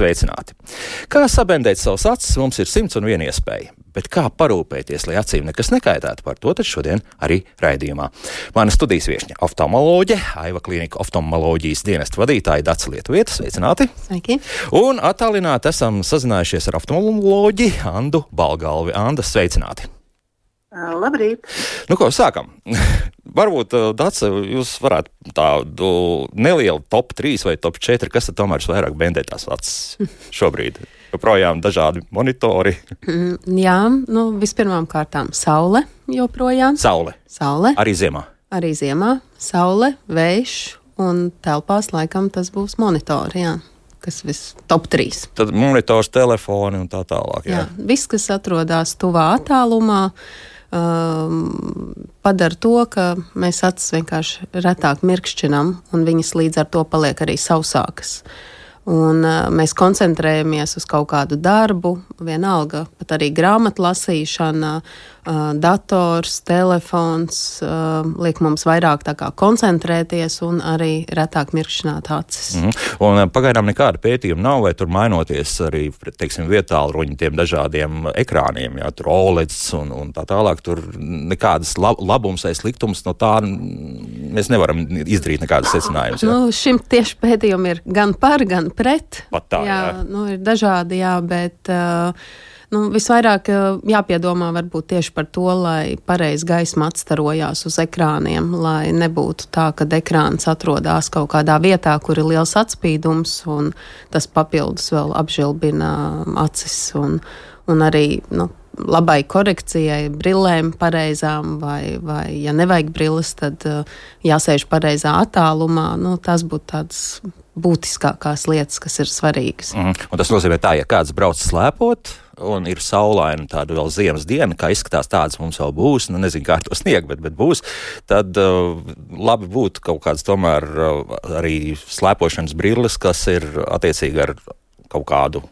sveicināti! Kā sabendēt savus acis, mums ir simts un viena iespēja. Bet kā parūpēties, lai acīm nekas nekaitētu, par to šodien arī raidījumā. Mana studijas viesne - oftalmoloģe, Aiva Klinika oftalmoloģijas dienesta vadītāja Dāca Lietuvieta. Sveicināti! Sveiki! Un attālināti esam sazinājušies ar oftalmoloģi Andu Balgalvi. Anda, sveicināti! Labrīt! Nu, ko sākam? Varbūt, Dārsa, jūs varētu tādu nelielu top 3 vai top 4, kas tad tomēr vairāk bendē tās acis šobrīd? Joprojām dažādi monitori. Mm, jā, nu, vispirmām kārtām saule joprojām. Saule. Saule. Arī ziemā. Arī ziemā. Saule, vējš un telpās laikam tas būs monitori. Jā kas viss top 3. Tad monitors, telefoni un tā tālāk. Jā, jā viss, kas atrodas tuvā attālumā, um, padara to, ka mēs acis vienkārši retāk mirkšķinam, un viņas līdz ar to paliek arī sausākas. Un, uh, mēs koncentrējamies uz kaut kādu darbu, vienalga, pat arī grāmatu lasīšana, uh, dators, telefons uh, liek mums vairāk koncentrēties un arī retāk mirkšķināt acis. Mm. Un pagaidām nekāda pētījuma nav, vai tur mainoties arī teiksim, vietālu ruņu tiem dažādiem ekrāniem, jā, tur OLEDs un, un tā tālāk. Tur nekādas lab, labums vai sliktums no tā mēs nevaram izdarīt nekādas secinājumus. Nu, šim tieši pētījumi ir gan par, gan pret. Pat tā, jā, jā. Nu, ir dažādi, jā, bet. Uh, Nu, visvairāk jāpiedomā varbūt tieši par to, lai pareizi gaisma atstarojās uz ekrāniem, lai nebūtu tā, ka ekrāns atrodas kaut kādā vietā, kur ir liels atspīdums, un tas papildus vēl apžilbina acis un, un arī. Nu, labai korekcijai, brillēm pareizām, vai, vai ja nevajag brilles, tad uh, jāsēž pareizā attālumā. Nu, tas būtu tāds būtiskākās lietas, kas ir svarīgas. Mm. Un tas nozīmē, tā, ja kāds brauc slēpot, un ir saulaina tāda vēl ziemas diena, kā izskatās tādas mums vēl būs, nu nezinu, kā to sniegt, bet, bet būs, tad uh, labi būtu kaut kāds tomēr uh, arī slēpošanas brilles, kas ir attiecīgi ar kaut kādu,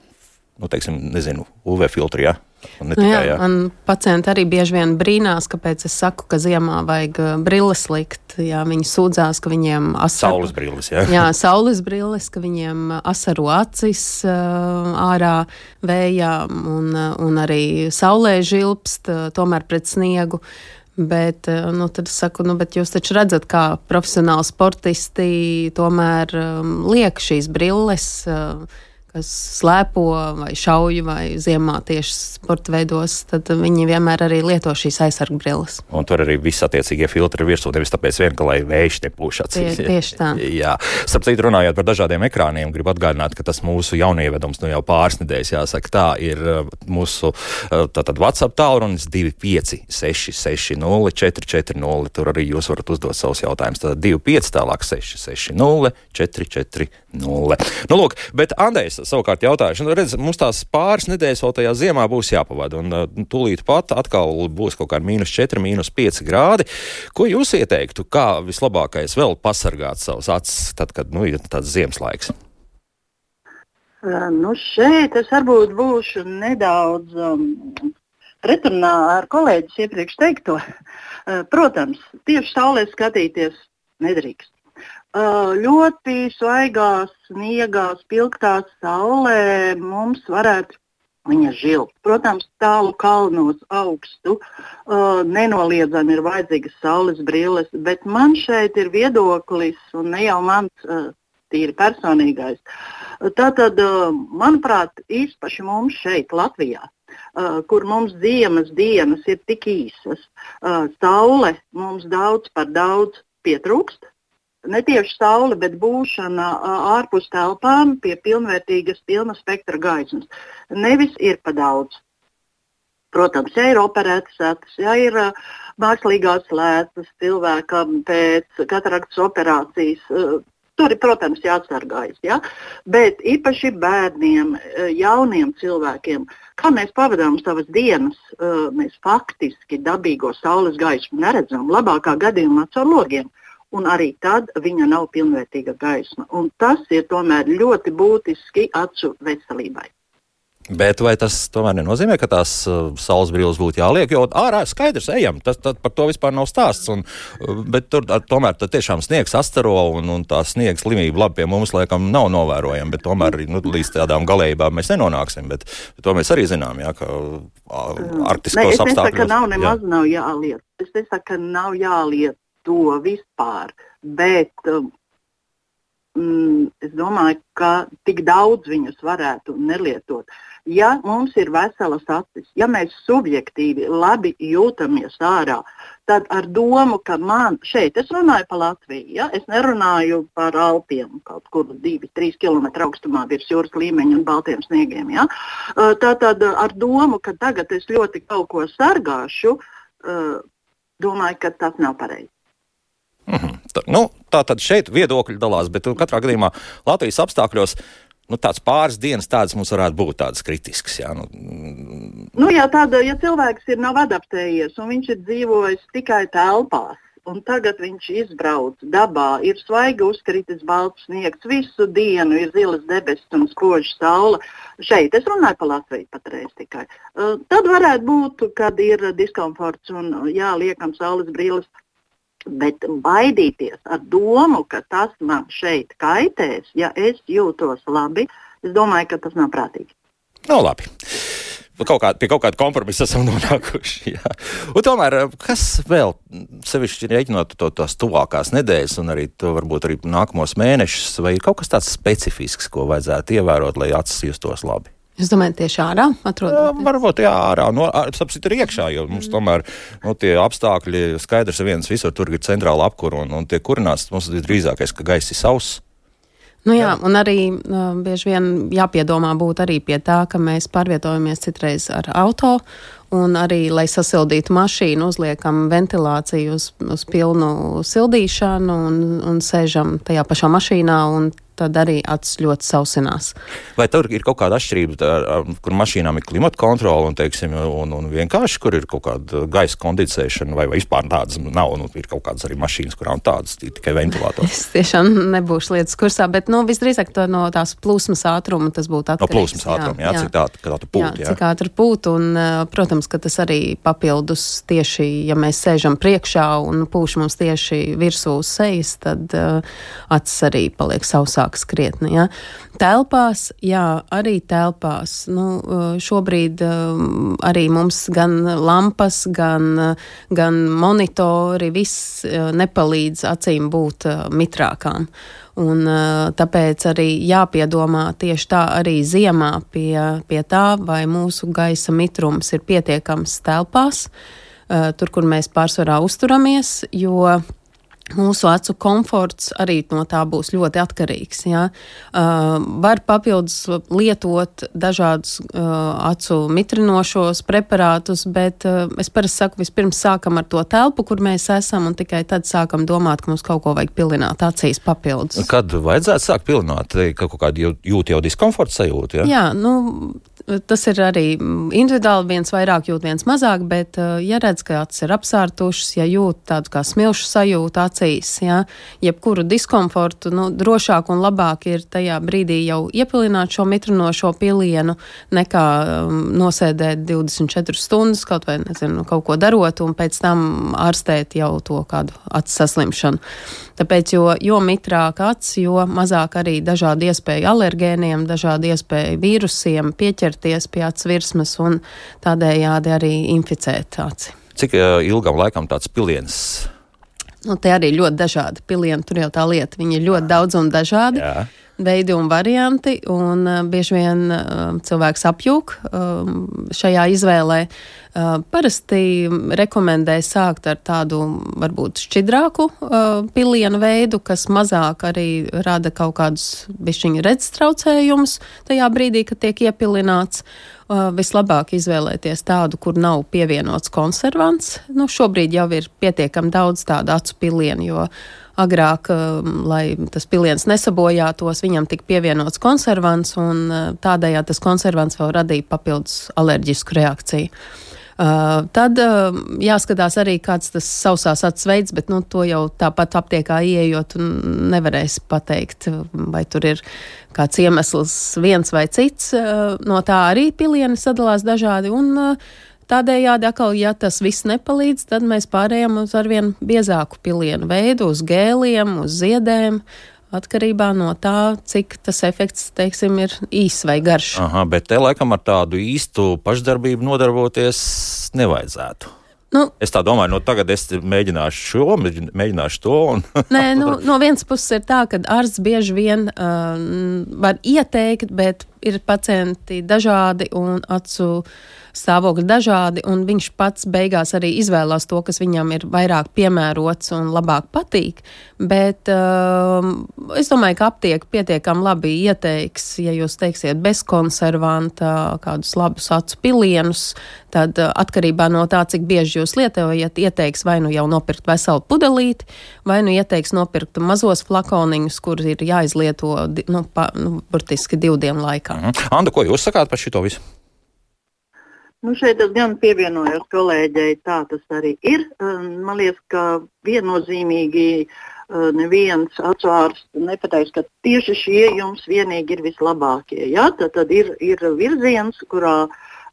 nu teiksim, nezinu, UV filtru, ja? Nu tikai, jā, jā. Man pacienti arī bieži vien brīnās, kāpēc es saku, ka ziemā vajag uh, brilles likt. Jā, viņi sūdzās, ka viņiem asaro. Saules brilles, jā. jā, saules brilles, ka viņiem asaro acis uh, ārā vējā un, uh, un arī saulē žilpst, tomēr pret sniegu. Bet, nu, tad es saku, nu, bet jūs taču redzat, kā profesionāli sportisti tomēr um, liek šīs brilles. Uh, kas slēpo vai šauj vai ziemā tieši sporta veidos, tad viņi vienmēr arī lieto šīs aizsargu brilles. Un tur arī viss attiecīgie filtri virsū, nevis tāpēc vien, ka lai vējš nepūš acīs. Tie, tieši tā. Jā, starp citu runājot par dažādiem ekrāniem, gribu atgādināt, ka tas mūsu jaunievedums nu jau pāris nedēļas, jāsaka, tā ir uh, mūsu uh, tātad WhatsApp tālrunis 25660 440, tur arī jūs varat uzdot savus jautājumus. Tad 25 tālāk 660 440. Nu, lūk, bet Andrejs savukārt jautājuši, nu, redz, mums tās pāris nedēļas vēl tajā ziemā būs jāpavada, un uh, tūlīt pat atkal būs kaut kādi mīnus 4, mīnus 5 grādi. Ko jūs ieteiktu, kā vislabākais vēl pasargāt savus acis, tad, kad nu, ir tāds ziemas laiks? Nu šeit es varbūt būšu nedaudz um, pretrunā ar kolēģis iepriekš teikto. Protams, tieši saulē skatīties nedrīkst ļoti svaigā sniegā, spilgtā saulē mums varētu viņa žilpt. Protams, tālu kalnos augstu uh, nenoliedzami ir vajadzīgas saules brilles, bet man šeit ir viedoklis, un ne jau mans uh, tīri personīgais. Tātad, uh, manuprāt, īpaši mums šeit, Latvijā, uh, kur mums ziemas dienas ir tik īsas, uh, saule mums daudz par daudz pietrūkst ne tieši saule, bet būšana ārpus telpām pie pilnvērtīgas, pilna spektra gaismas. Nevis ir pa daudz. Protams, ja ir operētas acis, ja ir mākslīgās lēcas cilvēkam pēc kataraktas operācijas, tur ir, protams, jāatsargājas. Ja? Bet īpaši bērniem, jauniem cilvēkiem, kā mēs pavadām savas dienas, mēs faktiski dabīgo saules gaismu neredzam. Labākā gadījumā caur logiem un arī tad viņa nav pilnvērtīga gaisma. Un tas ir tomēr ļoti būtiski acu veselībai. Bet vai tas tomēr nenozīmē, ka tās uh, saules brilles būtu jāliek? Jo ārā skaidrs, ejam, tas par to vispār nav stāsts. Un, uh, bet tur ar, tomēr tiešām sniegs astaro un, un tā sniegs slimība labi pie mums laikam nav novērojama. Bet tomēr nu, līdz tādām galējībām mēs nenonāksim. Bet, bet to mēs arī zinām, jā, ka uh, arktiskos apstākļos. Ka nav nemaz jā. nav jāliet. Es nesaku, ka nav jāliet to vispār. Bet um, mm, es domāju, ka tik daudz viņus varētu nelietot. Ja mums ir veselas acis, ja mēs subjektīvi labi jūtamies ārā, tad ar domu, ka man šeit, es runāju par Latviju, ja? es nerunāju par Alpiem, kaut kur 2-3 km augstumā virs jūras līmeņa un baltiem sniegiem. Ja? Tātad ar domu, ka tagad es ļoti kaut ko sargāšu, domāju, ka tas nav pareizi. Tā, nu, tā tad šeit viedokļi dalās, bet katrā gadījumā Latvijas apstākļos nu, tāds pāris dienas tādas mums varētu būt tādas kritiskas. Jā, nu, nu, jā tāda, ja cilvēks ir nav adaptējies un viņš ir dzīvojis tikai telpās. Un tagad viņš izbrauc dabā, ir svaigi uzkritis balts sniegs, visu dienu ir zilas debesis un spoža saule. Šeit es runāju par Latviju patreiz tikai. Uh, tad varētu būt, kad ir diskomforts un jā, liekam saules brīles bet baidīties ar domu, ka tas man šeit kaitēs, ja es jūtos labi, es domāju, ka tas nav prātīgi. No, nu, labi. Kaut kā, pie kaut kāda kompromisa esam nonākuši. Tomēr, kas vēl, sevišķi rēķinot to, tās tuvākās nedēļas, un arī to varbūt arī nākamos mēnešus, vai ir kaut kas tāds specifisks, ko vajadzētu ievērot, lai acis justos labi? Es domāju, tieši ārā atrodas. Varbūt jā, ārā. No, sapsit, ir iekšā, jo mums mm. tomēr no, nu, tie apstākļi skaidrs, ka viens visur tur ir centrāla apkura un, un tiek kurināts. Mums ir drīzākais, ka gaiss ir sauss. Nu jā, un arī uh, bieži vien jāpiedomā būt arī pie tā, ka mēs pārvietojamies citreiz ar auto, un arī, lai sasildītu mašīnu, uzliekam ventilāciju uz, uz pilnu sildīšanu un, un sēžam tajā pašā mašīnā, un tad arī acis ļoti sausinās. Vai tur ir kaut kāda atšķirība, tā, kur mašīnām ir klimata kontrole un, teiksim, un, un vienkārši kur ir kaut kāda gaisa kondicēšana, vai, vai vispār tādas nav? Nu, ir kaut kādas arī mašīnas, kurām tādas tikai ventilators. Es tiešām nebūšu lietas kursā, bet nu, visdrīzāk tā no tās plūsmas ātruma tas būtu atkarīgs. No plūsmas ātruma, jā, jā, cik tā, tā pūt. Jā, jā. Cik ātri pūt, un, protams, ka tas arī papildus tieši, ja mēs sēžam priekšā un pūš mums tieši virsū uz sejas, tad uh, acis arī paliek sausāk mazāks krietni. Ja. Telpās, jā, arī telpās. Nu, eh, šobrīd eh, arī mums gan lampas, gan, gan monitori, viss eh, nepalīdz acīm būt mitrākām. Un, tāpēc arī jāpiedomā tieši tā arī ziemā pie, pie tā, vai mūsu gaisa mitrums ir pietiekams telpās, tur, kur mēs pārsvarā uzturamies, jo Mūsu acu komforts arī no tā būs ļoti atkarīgs. Ja? Uh, var papildus lietot dažādus uh, acu mitrinošos preparātus, bet uh, es parasti saku, vispirms sākam ar to telpu, kur mēs esam, un tikai tad sākam domāt, ka mums kaut ko vajag pilināt acīs papildus. Kad vajadzētu sākt pilināt, ka kaut kāda jūt jau diskomforta sajūta? Ja? Jā, nu, tas ir arī individuāli, viens vairāk jūt, viens mazāk, bet, uh, ja redz, ka acis ir apsārtušas, ja jūt tādu kā smilšu sajūtu acīs, ja, jebkuru diskomfortu, nu, drošāk un labāk ir tajā brīdī jau iepilināt šo mitrinošo pilienu, nekā um, nosēdēt 24 stundas kaut vai, nezinu, kaut ko darot un pēc tam ārstēt jau to kādu acu saslimšanu. Tāpēc, jo, jo mitrāk acis, jo mazāk arī dažādi iespēju alergēniem, dažādi iespēju vīrusiem pieķerties pie acis virsmas un tādējādi arī inficēt aci. Cik uh, ilgam laikam tāds piliens? Nu, te arī ļoti dažādi pilieni, tur jau tā lieta, viņi ir ļoti daudz un dažādi. Jā veidi un varianti, un uh, bieži vien uh, cilvēks apjūk uh, šajā izvēlē. Uh, parasti rekomendē sākt ar tādu varbūt šķidrāku uh, pilienu veidu, kas mazāk arī rada kaut kādus bišķiņu redzes traucējumus tajā brīdī, kad tiek iepilināts. Uh, vislabāk izvēlēties tādu, kur nav pievienots konservants. Nu, šobrīd jau ir pietiekami daudz tādu acu pilienu, jo agrāk, um, lai tas piliens nesabojātos, viņam tika pievienots konservants, un uh, tādējādi tas konservants vēl radīja papildus alerģisku reakciju. Uh, tad uh, jāskatās arī, kāds tas sausās acis veids, bet nu, to jau tāpat aptiekā ieejot nevarēs pateikt, vai tur ir kāds iemesls viens vai cits. Uh, no tā arī pilieni sadalās dažādi. Un, uh, Tādējādi, atkal, ja tas viss nepalīdz, tad mēs pārējām uz arvien biezāku pilienu veidu, uz gēliem, uz ziedēm, atkarībā no tā, cik tas efekts, teiksim, ir īss vai garš. Aha, bet te laikam ar tādu īstu pašdarbību nodarboties nevajadzētu. Nu, es tā domāju, nu, tagad es mēģināšu šo, mēģināšu to. Un... Nē, nu, no vienas puses ir tā, ka ārsts bieži vien uh, var ieteikt, bet ir pacienti dažādi un acu stāvokļi dažādi, un viņš pats beigās arī izvēlās to, kas viņam ir vairāk piemērots un labāk patīk. Bet uh, es domāju, ka aptiek pietiekami labi ieteiks, ja jūs teiksiet bez konservanta kādus labus acu pilienus, tad uh, atkarībā no tā, cik bieži jūs lietojat, ieteiks vai nu jau nopirkt veselu pudelīti, vai nu ieteiks nopirkt mazos flakoniņus, kur ir jāizlieto, nu, pa, nu burtiski divu dienu laikā. Mm -hmm. Anda, ko jūs sakāt par šito visu? Nu, šeit es gan pievienojos kolēģei, tā tas arī ir. Um, man liekas, ka viennozīmīgi uh, neviens atsvārsts nepateiks, ka tieši šie jums vienīgi ir vislabākie. Ja? Tad, tad ir, ir virziens, kurā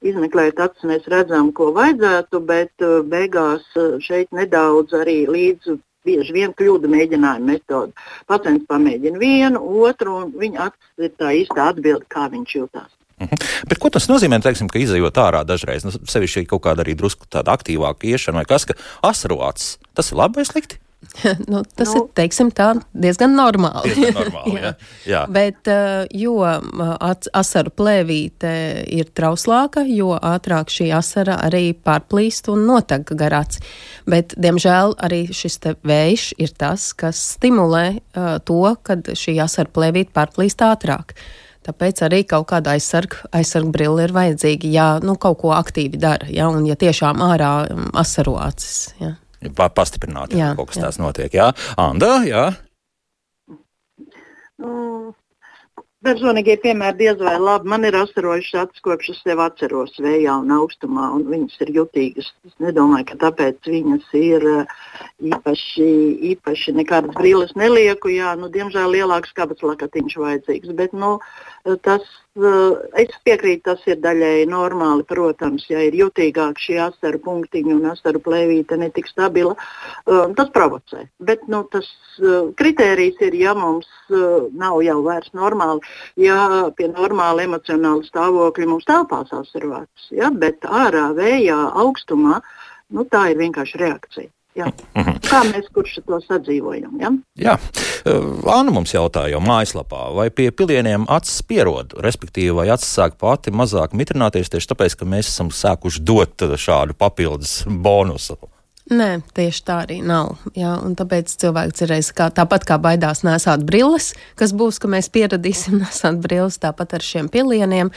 izmeklējot acis, mēs redzam, ko vajadzētu, bet uh, beigās šeit nedaudz arī līdz bieži vien kļūda mēģinājuma metode. Pacients pamēģina vienu, otru, un viņa ir tā īsta atbilde, kā viņš jūtas. Mhm. Bet ko tas nozīmē, teiksim, ka izējot ārā dažreiz, nu, sevišķi kaut kāda arī drusku tāda aktīvāka iešana vai kas, ka asarots, tas ir labi vai slikti? nu, tas nu, ir teiksim, tā, diezgan normāli. Diezgan normāli jā. Jā. Jā. Bet, uh, jo uh, asaru plēvīte ir trauslāka, jo ātrāk šī asara arī pārplīst un notag garāts. Bet, diemžēl, arī šis vējš ir tas, kas stimulē uh, to, kad šī asara plēvīte pārplīst ātrāk. Tāpēc arī kaut kāda aizsarga aizsarg brille ir vajadzīga, ja nu, kaut ko aktīvi dara, ja, un ja tiešām ārā um, asaro Ja. Pastiprināt, ja jā, kaut kas jā. tāds notiek. Jā, Anda, jā. Mm, Personīgie piemēri diez vai labi. Man ir asarojušas acis, kopš es sev atceros vējā un augstumā, un viņas ir jutīgas. Es nedomāju, ka tāpēc viņas ir īpaši, īpaši nekādas brīles nelieku. Jā, nu, diemžēl lielāks kabats lakatiņš vajadzīgs. Bet, nu, Tas, eh, es piekrītu, tas ir daļēji normāli. Protams, ja ir jutīgāk šī asaru punktiņa un asaru plēvīte netik stabila, eh, tas provocē. Bet nu, tas eh, kritērijs ir, ja mums nav jau vairs normāli, ja pie normāla emocionāla stāvokļa mums telpās asarvāts, ja, bet ārā vējā augstumā, nu, tā ir vienkārši reakcija. Jā. Kā mēs kurš to sadzīvojam? Ja? Jā, Anna mums jautāja jau mājaslapā, vai pie pilieniem acis pierod, respektīvi, vai acis sāk pati mazāk mitrināties tieši tāpēc, ka mēs esam sākuši dot šādu papildus bonusu. Nē, tieši tā arī nav. Jā, tāpēc cilvēks cerēs, ka tāpat kā baidās nesāt brilles, kas būs, ka mēs pieradīsim nesāt brilles, tāpat ar šiem pilieniem.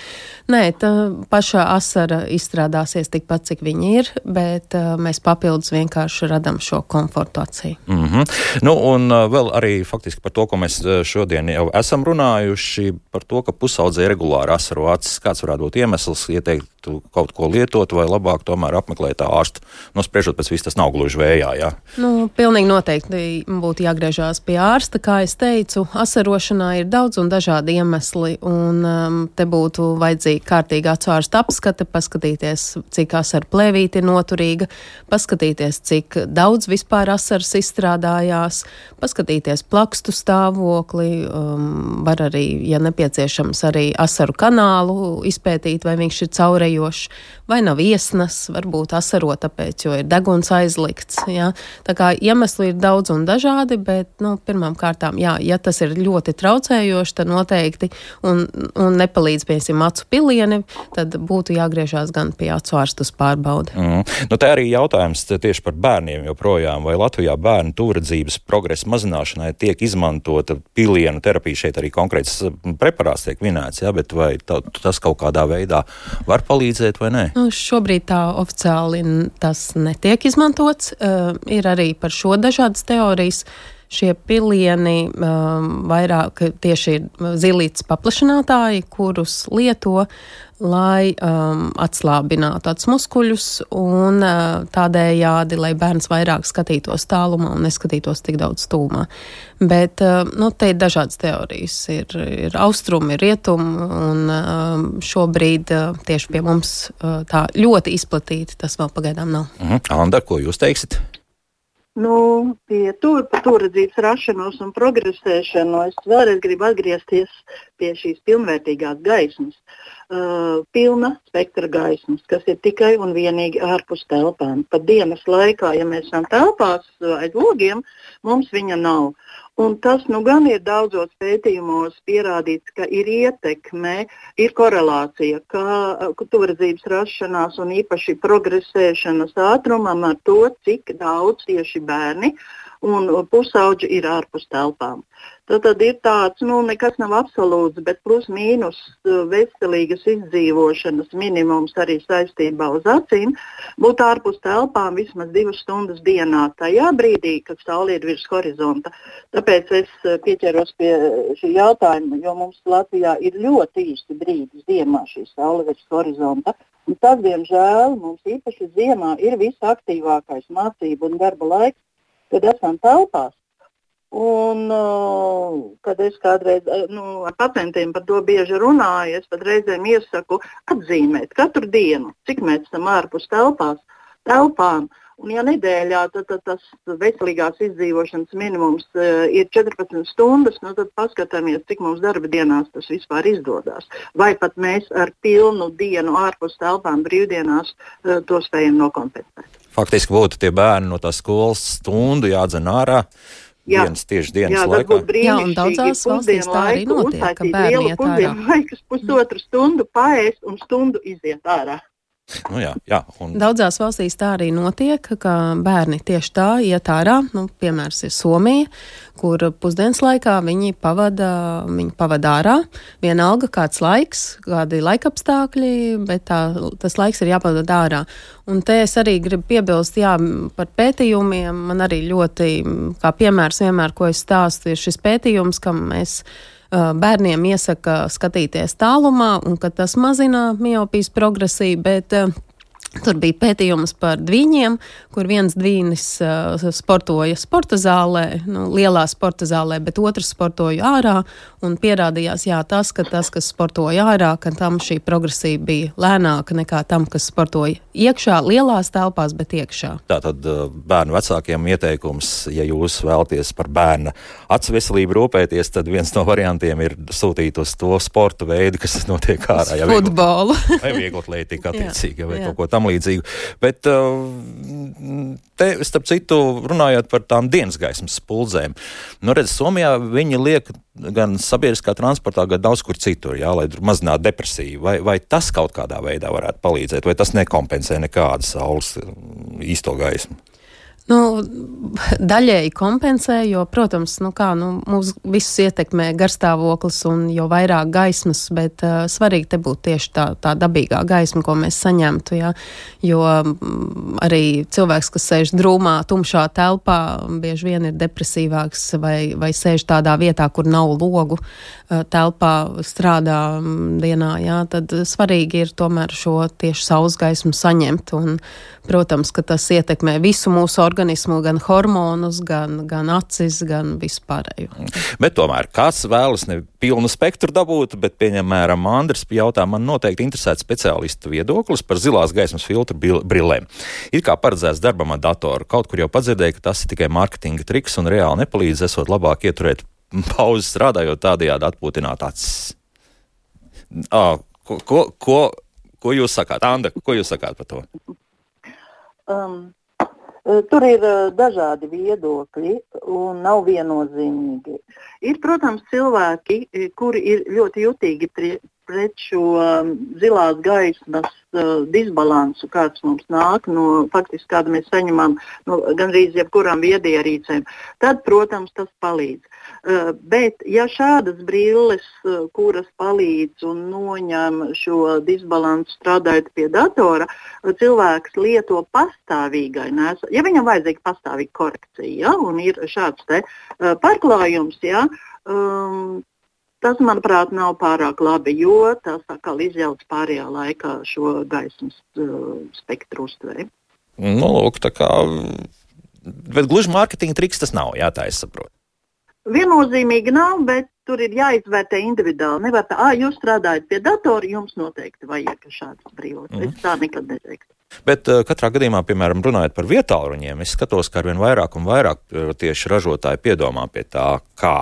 Nē, tā pašā asara izstrādāsies tikpat, cik viņi ir, bet uh, mēs papildus vienkārši radam šo komfortāciju. Mm -hmm. Nu, un uh, vēl arī faktiski par to, ko mēs šodien jau esam runājuši, par to, ka pusaudzē regulāri asaru acis, kāds varētu būt iemesls, ieteikt kaut ko lietot vai labāk tomēr apmeklēt ārstu, nospriežot pēc viss tas nav gluži vējā. Jā. Nu, pilnīgi noteikti būtu jāgriežās pie ārsta. Kā es teicu, asarošanā ir daudz un dažādi iemesli, un um, te būtu vajadzīga kārtīga acu ārsta apskate, paskatīties, cik asaru plēvīte ir noturīga, paskatīties, cik daudz vispār asars izstrādājās, paskatīties plakstu stāvokli, um, var arī, ja nepieciešams, arī asaru kanālu izpētīt, vai viņš ir caurējošs, vai nav iesnas, varbūt asaro tāpēc, jo ir deguns aiz aizlikts. Ja? Tā kā iemesli ir daudz un dažādi, bet nu, pirmām kārtām, jā, ja tas ir ļoti traucējoši, tad noteikti un, un nepalīdz, piemēram, acu pilieni, tad būtu jāgriežās gan pie acu ārstu uz pārbaudi. Mm. Nu, tā arī jautājums tieši par bērniem joprojām. Vai Latvijā bērnu tūredzības progresa mazināšanai tiek izmantota pilienu terapija? Šeit arī konkrēts preparāts tiek minēts, ja? bet vai tā, tas kaut kādā veidā var palīdzēt vai nē? Nu, šobrīd tā oficiāli tas netiek izmantots izmantots. Uh, ir arī par šo dažādas teorijas. Šie pilieni um, vairāk tieši ir zilītes paplašinātāji, kurus lieto, lai um, atslābinātu acu muskuļus un uh, tādējādi, lai bērns vairāk skatītos tālumā un neskatītos tik daudz stūmā. Bet uh, nu, te ir dažādas teorijas. Ir, ir austrumi, ir rietumi, un um, šobrīd uh, tieši pie mums uh, tā ļoti izplatīti tas vēl pagaidām nav. Mhm. Anda, ko jūs teiksiet? Nu, pie tur, turredzības rašanos un progresēšanu es vēlreiz gribu atgriezties pie šīs pilnvērtīgās gaismas. Uh, pilna spektra gaismas, kas ir tikai un vienīgi ārpus telpām. Pat dienas laikā, ja mēs esam telpās aiz logiem, mums viņa nav. Un tas nu, gan ir daudzos pētījumos pierādīts, ka ir ietekme, ir korelācija, ka tuvredzības rašanās un īpaši progresēšanas ātrumam ar to, cik daudz tieši bērni un pusauģi ir ārpus telpām. Tad, tad ir tāds, nu, nekas nav absolūts, bet plus mīnus uh, veselīgas izdzīvošanas minimums arī saistībā uz acīm būt ārpus telpām vismaz divas stundas dienā, tajā brīdī, kad saule ir virs horizonta. Tāpēc es uh, pieķeros pie šī jautājuma, jo mums Latvijā ir ļoti īsti brīdi ziemā šī saule virs horizonta. Un tas, diemžēl, mums īpaši ziemā ir visaktīvākais mācību un darba laiks, kad esam telpās. Un, uh, kad es kādreiz nu, ar pacientiem par to bieži runāju, es pat reizēm iesaku atzīmēt katru dienu, cik mēs esam ārpus telpās, telpām. Un, ja nedēļā tad, tad tas veselīgās izdzīvošanas minimums uh, ir 14 stundas, nu, tad paskatāmies, cik mums darba dienās tas vispār izdodas. Vai pat mēs ar pilnu dienu ārpus telpām brīvdienās uh, to spējam nokompensēt. Faktiski būtu tie bērni no tās skolas stundu jādzen ārā. Jā. Dienas, tieši dienas jā, laikā. Jā, un daudzās valstīs tā arī notiek, ka bērni iet ārā. Laikus pusotru stundu paēst un stundu iziet ārā. Nu jā, jā, un... Daudzās valstīs tā arī notiek, ka bērni tieši tā iet ārā. Nu, piemērs ir Somija, kur pusdienas laikā viņi pavada, viņi pavada ārā. Vienalga kāds laiks, kādi laikapstākļi, bet tā, tas laiks ir jāpavada ārā. Un te es arī gribu piebilst, jā, par pētījumiem. Man arī ļoti, kā piemērs vienmēr, ko es stāstu, ir šis pētījums, kam mēs bērniem iesaka skatīties tālumā, un ka tas mazina miopijas progresiju, bet Tur bija pētījums par dviņiem, kur viens dvīnis uh, sportoja sporta zālē, nu, lielā sporta zālē, bet otrs sportoja ārā. Pierādījās, jā, tas, ka tas, kas sportoja ārā, ka tam šī progresija bija lēnāka nekā tam, kas sportoja iekšā, lielās telpās, bet iekšā. Tātad bērnu vecākiem ieteikums, ja jūs vēlaties par bērna acu veselību rūpēties, tad viens no variantiem ir sūtīt uz to sporta veidu, kas notiek ārā. Futbolu. Vai viegli atlētīgi attiecīgi, vai jā. kaut ko tam līdzīgu. Bet uh, te, starp citu, runājot par tām dienas gaismas spuldzēm, nu redz, Somijā viņi liek gan sabiedriskā transportā, gan daudz kur citur, jā, lai mazinātu depresiju. Vai, vai tas kaut kādā veidā varētu palīdzēt, vai tas nekompensē nekādu saules īsto gaismu? Nu, daļēji kompensē, jo, protams, nu kā, nu, mūs visus ietekmē garstāvoklis un jo vairāk gaismas, bet uh, svarīgi te būtu tieši tā, tā dabīgā gaisma, ko mēs saņemtu, jā, jo um, arī cilvēks, kas sēž drūmā, tumšā telpā, bieži vien ir depresīvāks vai, vai sēž tādā vietā, kur nav logu uh, telpā, strādā um, dienā, jā, tad svarīgi ir tomēr šo tieši saules gaismu saņemt un, protams, ka tas ietekmē visu mūsu organismu organismu, gan hormonus, gan, gan acis, gan vispārējo. Bet tomēr kāds vēlas ne pilnu spektru dabūt, bet, pieņemēram, Andris jautā, man noteikti interesētu speciālistu viedoklis par zilās gaismas filtru brillēm. Ir kā paredzēts darbam ar datoru. Kaut kur jau padzirdēju, ka tas ir tikai mārketinga triks un reāli nepalīdz, esot labāk ieturēt pauzi strādājot tādējādi atpūtināt acis. Oh, ko, ko, ko, ko jūs sakāt, Anda? Ko jūs sakāt par to? Um, Tur ir dažādi viedokļi un nav viennozīmīgi. Ir, protams, cilvēki, kuri ir ļoti jutīgi pret šo um, zilās gaismas disbalansu, kāds mums nāk no faktiski, kāda mēs saņemam no gandrīz jebkurām viedierīcēm, tad, protams, tas palīdz. Uh, bet, ja šādas brilles, uh, kuras palīdz un noņem šo disbalansu strādājot pie datora, uh, cilvēks lieto pastāvīgai, nes, ja viņam vajadzīga pastāvīga korekcija, ja, un ir šāds te, pārklājums, ja, um, Tas, manuprāt, nav pārāk labi, jo tas atkal izjauc pārējā laikā šo gaismas uh, spektru uztveri. Nu, lūk, kā, bet gluži mārketinga triks tas nav, jā, tā es saprotu. Viennozīmīgi nav, bet tur ir jāizvērtē individuāli. Nevar tā, ah, jūs strādājat pie datora, jums noteikti vajag šādas brīvības. Mm. Es tā nekad neteiktu. Bet uh, katrā gadījumā, piemēram, runājot par vietāluņiem, es skatos, ka arvien vairāk un vairāk uh, tieši ražotāji piedomā pie tā, kā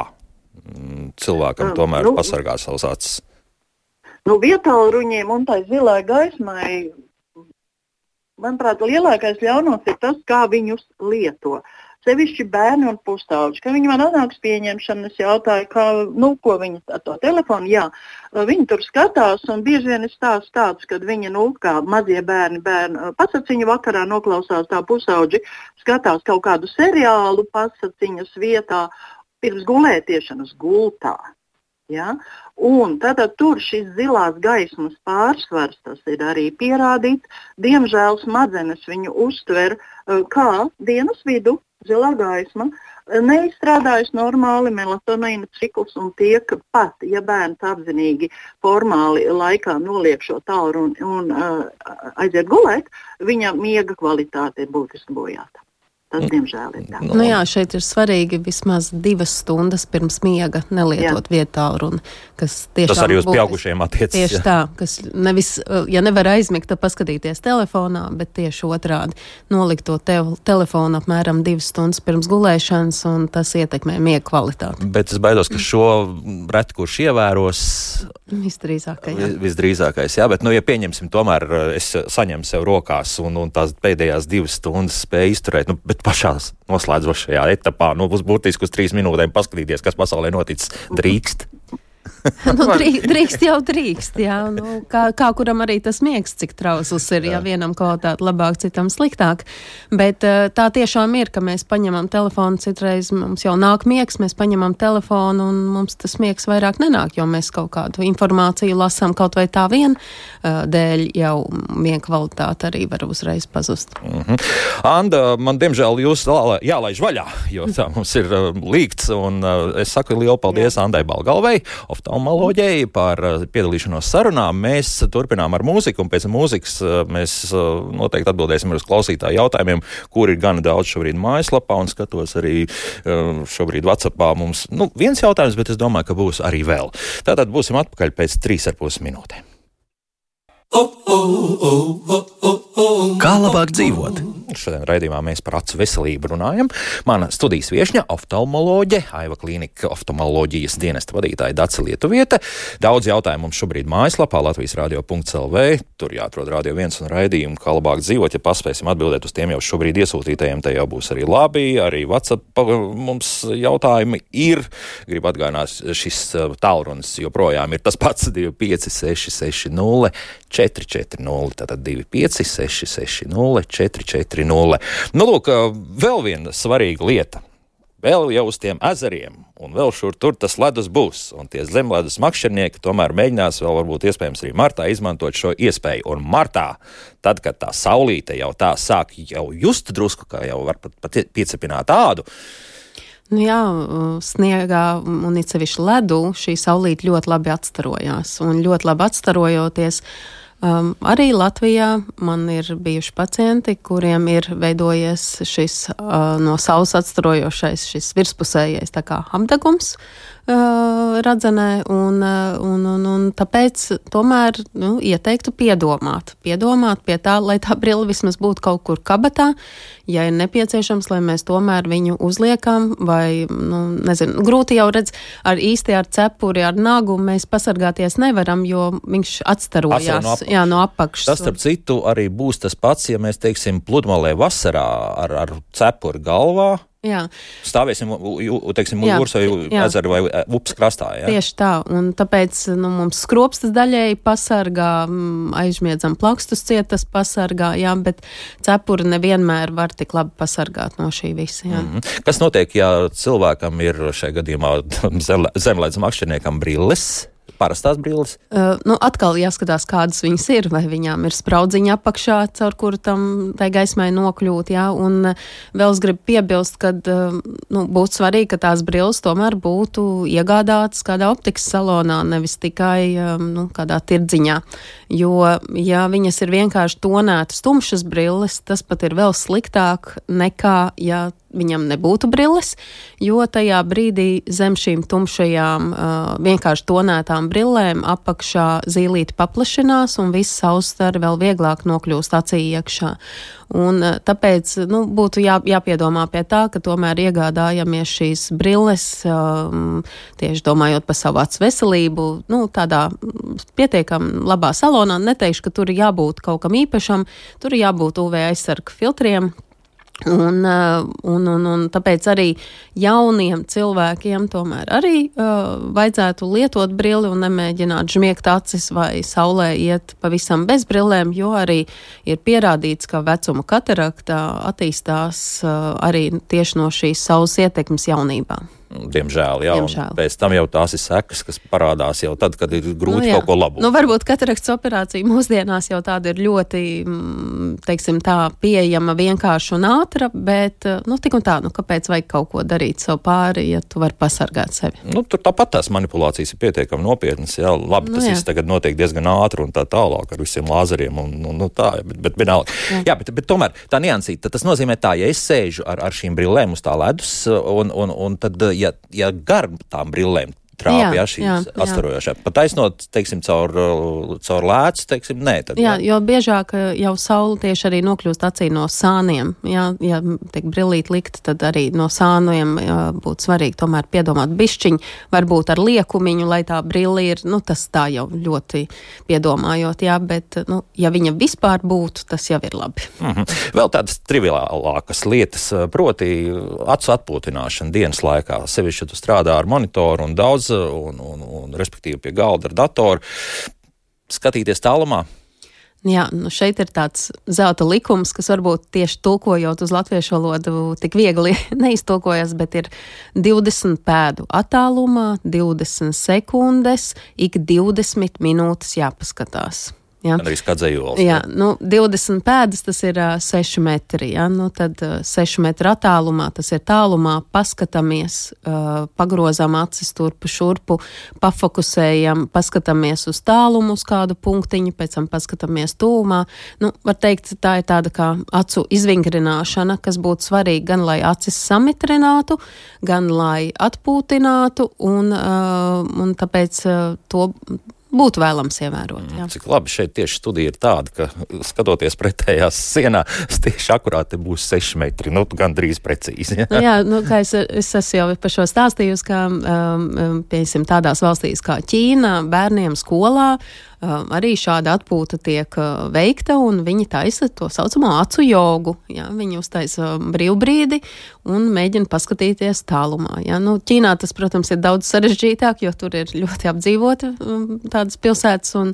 Mm, cilvēkam tomēr nu, pasargā savas acis? Nu, vietāluņiem un tai zilai gaismai, manuprāt, lielākais ļaunums ir tas, kā viņus lieto. Sevišķi bērni un pusauģi. Kad viņi man atnāks pieņemšanu, es jautāju, kā, nu, ko viņi ar to telefonu, jā, viņi tur skatās, un bieži vien ir stāsts tāds, kad viņi, nu, kā mazie bērni, bērni pasaciņu vakarā noklausās tā pusauģi, skatās kaut kādu seriālu pasaciņas vietā, pirms gulētiešanas gultā. Ja? Un tad, tad tur šis zilās gaismas pārsvars, tas ir arī pierādīts. Diemžēl smadzenes viņu uztver uh, kā dienas vidu, zilā gaisma, neizstrādājas normāli melatonīna cikls un tiek pat, ja bērns apzinīgi formāli laikā noliek šo tālu un, un uh, aiziet gulēt, viņa miega kvalitāte ir būtiski bojāta. Tas, mm. diemžēl, ir tā. Nu jā, šeit ir svarīgi vismaz divas stundas pirms miega nelietot vietā runu. Tas arī uz pieaugušiem attiecas. Tieši jā. tā, kas nevis, ja nevar aizmigt, tad paskatīties telefonā, bet tieši otrādi nolikt to te telefonu apmēram divas stundas pirms gulēšanas, un tas ietekmē miega kvalitāti. Bet es baidos, ka šo reti kurš ievēros. Visdrīzākais. Jā. Visdrīzākais, jā, bet, nu, ja pieņemsim, tomēr es saņemu sev rokās un, un tās pēdējās divas stundas spēju izturēt, nu, bet pašā noslēdzošajā etapā nu, būs būtiski uz trīs minūtēm paskatīties, kas pasaulē noticis. Drīkst. nu, drīkst jau drīkst, jā. Nu, kā, kā kuram arī tas miegs, cik trausls ir, ja vienam kvalitāte labāk, citam sliktāk. Bet eh, tā tiešām ir, ka mēs paņemam telefonu, citreiz mums jau nāk miegs, mēs paņemam telefonu un mums tas miegs vairāk nenāk, jo mēs kaut kādu informāciju lasām kaut vai tā vien eh, dēļ jau miega kvalitāte arī var uzreiz pazust. Mm -hmm. Anda, man diemžēl jūs jālaiž vaļā, jo tā mums ir uh, līgts, un uh, es saku lielu paldies Jā. Andai Balgalvei oftalmoloģijai par uh, piedalīšanos sarunā. Mēs turpinām ar mūziku, un pēc mūzikas uh, mēs uh, noteikti atbildēsim uz klausītāju jautājumiem, kur ir gana daudz šobrīd mājaslapā, un skatos arī šobrīd WhatsAppā mums nu, viens jautājums, bet es domāju, ka būs arī vēl. Tātad būsim atpakaļ pēc trīs ar pus minūtēm. Kā labāk dzīvot? Šodien raidījumā mēs par acu veselību runājam. Mana studijas viesņa - oftalmoloģe, Aiva Klīnika oftalmoloģijas dienesta vadītāja Dace Lietuvieta. Daudz jautājumu mums šobrīd mājaslapā Latvijas radio.lv. Tur jāatrod radio viens un raidījumu, kā labāk dzīvot. Ja paspēsim atbildēt uz tiem jau šobrīd iesūtītajiem, te jau būs arī labi. Arī WhatsApp mums jautājumi ir. Gribu atgādināt, šis uh, tālrunis joprojām ir tas pats 25660 440, tātad 256, 440. Nu, lūk, vēl viena svarīga lieta. Vēl jau uz tiem ezeriem, un vēl šur tur tas ledus būs. Un tie zemledus makšķernieki tomēr mēģinās, vēl varbūt iespējams arī martā, izmantot šo iespēju. Un martā, tad, kad tā saulīte jau tā sāk jau just drusku, kā jau var pat, pat piecepināt tādu, Nu jā, sniegā un it sevišķi ledu šī saulīte ļoti labi atstarojās. Un ļoti labi atstarojoties, uh, Um, arī Latvijā man ir bijuši pacienti, kuriem ir veidojies šis uh, no saules atstarojošais, šis virspusējais apdegums, uh, radzenē, un, uh, un, un, un tāpēc tomēr nu, ieteiktu piedomāt, piedomāt pie tā, lai tā brila vismaz būtu kaut kur kabatā, ja ir nepieciešams, lai mēs tomēr viņu uzliekam, vai, nu, nezinu, grūti jau redz, ar īsti ar cepuri, ar nagu mēs pasargāties nevaram, jo viņš atstarojās no, apakš. jā, no apakšas. Tas, starp citu, arī būs tas pats, ja mēs, teiksim, pludmalē vasarā ar, ar cepuri galvā Jā. Stāvēsim, teiksim, Jā, jūras vai jā. ezeru vai e, upes krastā. Jā? Tieši tā, un tāpēc nu, mums skropstas daļēji pasargā, mm, aizmiedzam plakstus cietas pasargā, jā, bet cepuri nevienmēr var tik labi pasargāt no šī visa. Jā. Mhm. Kas notiek, ja cilvēkam ir šajā gadījumā zem- zemlēdz makšķerniekam brilles? Parastās brilles. Uh, nu, atkal jāskatās, kādas viņas ir, vai viņām ir spraudziņa apakšā, caur kuru tam tai gaismai nokļūt. Jā, un vēl es gribu piebilst, ka uh, nu, būtu svarīgi, ka tās brilles tomēr būtu iegādātas kādā optikas salonā, nevis tikai um, nu, kādā tirdziņā. Jo, ja viņas ir vienkārši tonētas, tumšas brilles, tas pat ir vēl sliktāk nekā, ja viņam nebūtu brilles, jo tajā brīdī zem šīm tumšajām, vienkārši tonētām brillēm apakšā zīlīti paplašinās un viss saustari vēl vieglāk nokļūst acī iekšā. Un, tāpēc nu, būtu jā, jāpiedomā pie tā, ka tomēr iegādājamies šīs brilles, tieši domājot par savu acu veselību, nu, tādā pietiekami labā salonā. Neteikšu, ka tur jābūt kaut kam īpašam, tur jābūt UV aizsarga filtriem, Un, uh, un, un, un tāpēc arī jauniem cilvēkiem tomēr arī uh, vajadzētu lietot brili un nemēģināt žmiegt acis vai saulē iet pavisam bez brillēm, jo arī ir pierādīts, ka vecuma katarakta attīstās uh, arī tieši no šīs saules ietekmes jaunībā. Diemžēl, jā, Diemžēl. un pēc tam jau tās ir sekas, kas parādās jau tad, kad ir grūti jā. kaut ko labot. Nu, varbūt katarakts operācija mūsdienās jau tāda ir ļoti, mm, teiksim, tā pieejama, vienkārša un ātra, bet, eh, nu, tik un tā, nu, kāpēc vajag kaut ko darīt sev pāri, ja tu vari pasargāt sevi? Nu, tur tāpat tās manipulācijas ir pietiekami nopietnas. Jā, labi, Nu, tas jā. viss tagad notiek diezgan ātri un tā tālāk ar visiem lāzeriem. Un, un, nu, tā, bet, bet, vienalga. jā. Jā, bet, bet tomēr tā niansīta, tas nozīmē tā, ja es sēžu ar, ar šīm brillēm uz tā ledus, un, un, un tad, ja, ja gar tām brillēm trāpīja Jā, jā, jā. astarojošā. Pat taisnot, teiksim, caur, uh, caur lēcu, teiksim, nē. Tad, Jā, jo biežāk eh, jau saule tieši arī nokļūst acī no sāniem. Jā, ja tiek brillīt likt, tad arī no sāniem jā, būtu svarīgi tomēr piedomāt bišķiņu, varbūt ar liekumiņu, lai tā brilla ir, nu, tas tā jau ļoti piedomājot, jā, bet, nu, ja viņa vispār būtu, tas jau ir labi. Mhm. Vēl tādas triviālākas lietas, eh, proti, acu atpūtināšana dienas laikā. Sevišķi, ja tu strādā ar monitoru un daudz, un, un, un respektīvi pie galda ar datoru. Skatīties tālumā, Jā, nu šeit ir tāds zelta likums, kas varbūt tieši tulkojot uz latviešu valodu tik viegli neiztulkojas, bet ir 20 pēdu attālumā, 20 sekundes, ik 20 minūtes jāpaskatās. Ja? arī skadzējols. Jā, nu, 20 pēdas tas ir uh, 6 metri. Ja? Nu, tad uh, 6 metru attālumā tas ir tālumā, paskatāmies, uh, pagrozām acis turpu šurpu, pafokusējam, paskatāmies uz tālumu, uz kādu punktiņu, pēc tam paskatāmies tūmā. Nu, var teikt, tā ir tāda kā acu izvingrināšana, kas būtu svarīga gan lai acis samitrinātu, gan lai atpūtinātu, un, uh, un tāpēc uh, to būtu vēlams ievērot. Jā. Cik labi šeit tieši studija ir tāda, ka skatoties pretējās sienā, tieši akurāti būs 6 metri, nu, gan drīz precīzi. Nu, jā, nu, kā es, es esmu jau par šo stāstījusi, ka, um, um, piemēram, tādās valstīs kā Ķīna, bērniem skolā arī šāda atpūta tiek veikta, un viņi taisa to saucamo acu jogu. Jā, viņi uztaisa brīvbrīdi un mēģina paskatīties tālumā. Jā. Nu, Ķīnā tas, protams, ir daudz sarežģītāk, jo tur ir ļoti apdzīvota um, tādas pilsētas, un,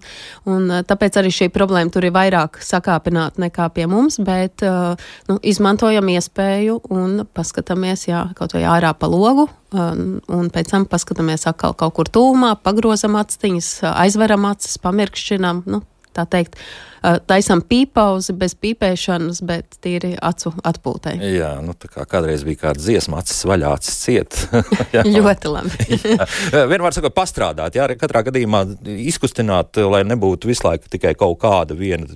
un tāpēc arī šī problēma tur ir vairāk sakāpināta nekā pie mums, bet nu, izmantojam iespēju un paskatāmies, jā, kaut vai ārā pa logu, un, un pēc tam paskatāmies atkal kaut kur tūmā, pagrozam aciņas, aizveram acis, pamirkšķinam, nu, tā teikt, uh, taisam pīpauzi bez pīpēšanas, bet tīri acu atpūtai. Jā, nu, tā kā kādreiz bija kāda dziesma, acis vaļā, acis ciet. Ļoti labi. Vienmēr sakot, pastrādāt, jā, katrā gadījumā izkustināt, lai nebūtu visu laiku tikai kaut kāda viena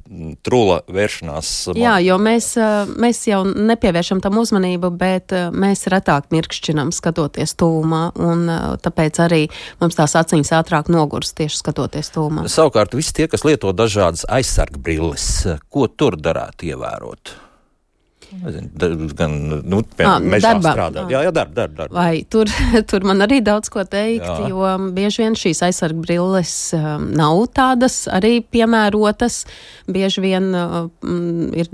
trula vēršanās. Jā, jo mēs, uh, mēs jau nepievēršam tam uzmanību, bet uh, mēs retāk mirkšķinam skatoties tūmā, un tāpēc arī mums tās aciņas ātrāk nogurs tieši skatoties tūmā. Savukārt, visi tie, kas lieto dažādas aizsarga brilles, ko tur darētu ievērot? Nezinu, gan nu, mežā darbā. strādāt. Ā. Jā, jā, darba, darba. darba. Vai tur, tur man arī daudz ko teikt, Jā. Jo bieži vien šīs aizsarga brilles um, nav tādas arī piemērotas. Bieži vien uh, mm, ir,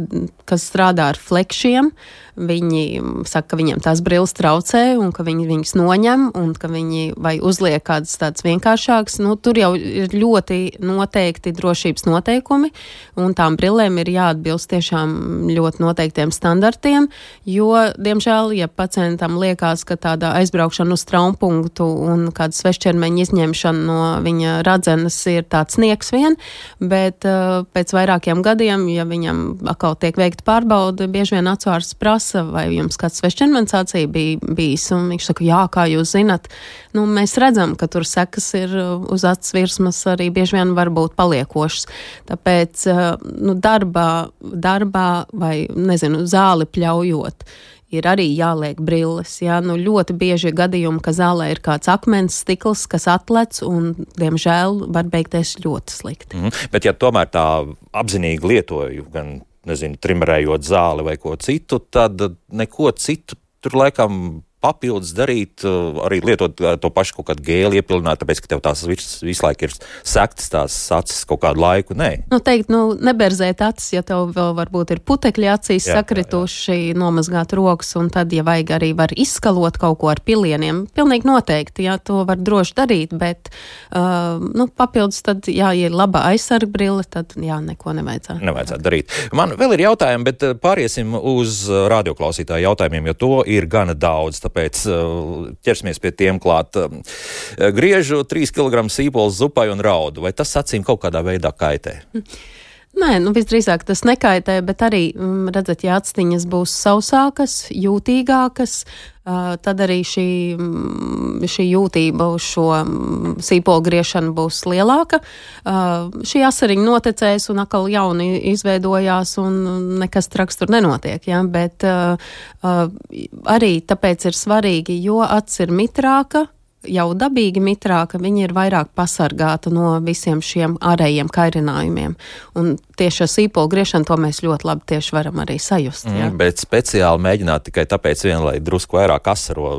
kas strādā ar flekšiem, viņi saka, ka viņiem tās brilles traucē un ka viņi viņus noņem un ka viņi vai uzliek kādas tādas vienkāršākas. Nu, tur jau ir ļoti noteikti drošības noteikumi un tām brillēm ir jāatbilst tiešām ļoti noteiktiem standartiem, jo, diemžēl, ja pacientam liekas, ka tāda aizbraukšana uz traumpunktu un kāda svešķermeņa izņemšana no viņa radzenes ir tāds sniegs vien, bet uh, pēc vairākiem gadiem, ja viņam atkal tiek veikta pārbauda, bieži vien atsvārsts prasa, vai jums kāds svešķermenis acī bija bijis, un viņš saka, jā, kā jūs zinat, nu, mēs redzam, ka tur sekas ir uh, uz acis virsmas arī bieži vien var būt paliekošas. Tāpēc, uh, nu, darbā, darbā vai, nezinu, zāli pļaujot, ir arī jāliek brilles. Jā, nu, ļoti bieži ir gadījumi, ka zālē ir kāds akmens stikls, kas atlec, un, diemžēl, var beigties ļoti slikti. Mm, bet, ja tomēr tā apzinīgi lietoju, gan nezinu, trimmerējot zāli vai ko citu, tad neko citu tur laikam papildus darīt, uh, arī lietot uh, to pašu kaut kādu gēlu iepilināt, tāpēc, ka tev tās vis, visu laiku ir sektas tās acis kaut kādu laiku. Nē. Nu, teikt, nu, neberzēt acis, ja tev vēl varbūt ir putekļi acīs jā, sakrituši, jā, jā. nomazgāt rokas, un tad, ja vajag arī var izskalot kaut ko ar pilieniem, pilnīgi noteikti, jā, to var droši darīt, bet, uh, nu, papildus tad, jā, ja ir laba aizsargbrille, tad, jā, neko nevajadzētu. Nevajadzētu darīt. Man vēl ir jautājumi, bet pāriesim uz radioklausītāju jautājumiem, jo to ir gana daudz tāpēc uh, ķersimies pie tiem klāt. Um, griežu 3 kg sīpols zupai un raudu. Vai tas acīm kaut kādā veidā kaitē? Nē, nu visdrīzāk tas nekaitē, bet arī, mm, redzat, ja aciņas būs sausākas, jūtīgākas, tad arī šī, mm, šī jūtība uz šo mm, sīpolu griešanu būs lielāka. Šī asariņa noticēs un atkal jauni izveidojās un nekas traks tur nenotiek, ja? bet arī tāpēc ir svarīgi, jo acis ir mitrāka, jau dabīgi mitrāka, viņa ir vairāk pasargāta no visiem šiem ārējiem kairinājumiem. Un tieši ar sīpolu griešanu to mēs ļoti labi tieši varam arī sajust. Mm, bet speciāli mēģināt tikai tāpēc, vien, lai drusku vairāk asaro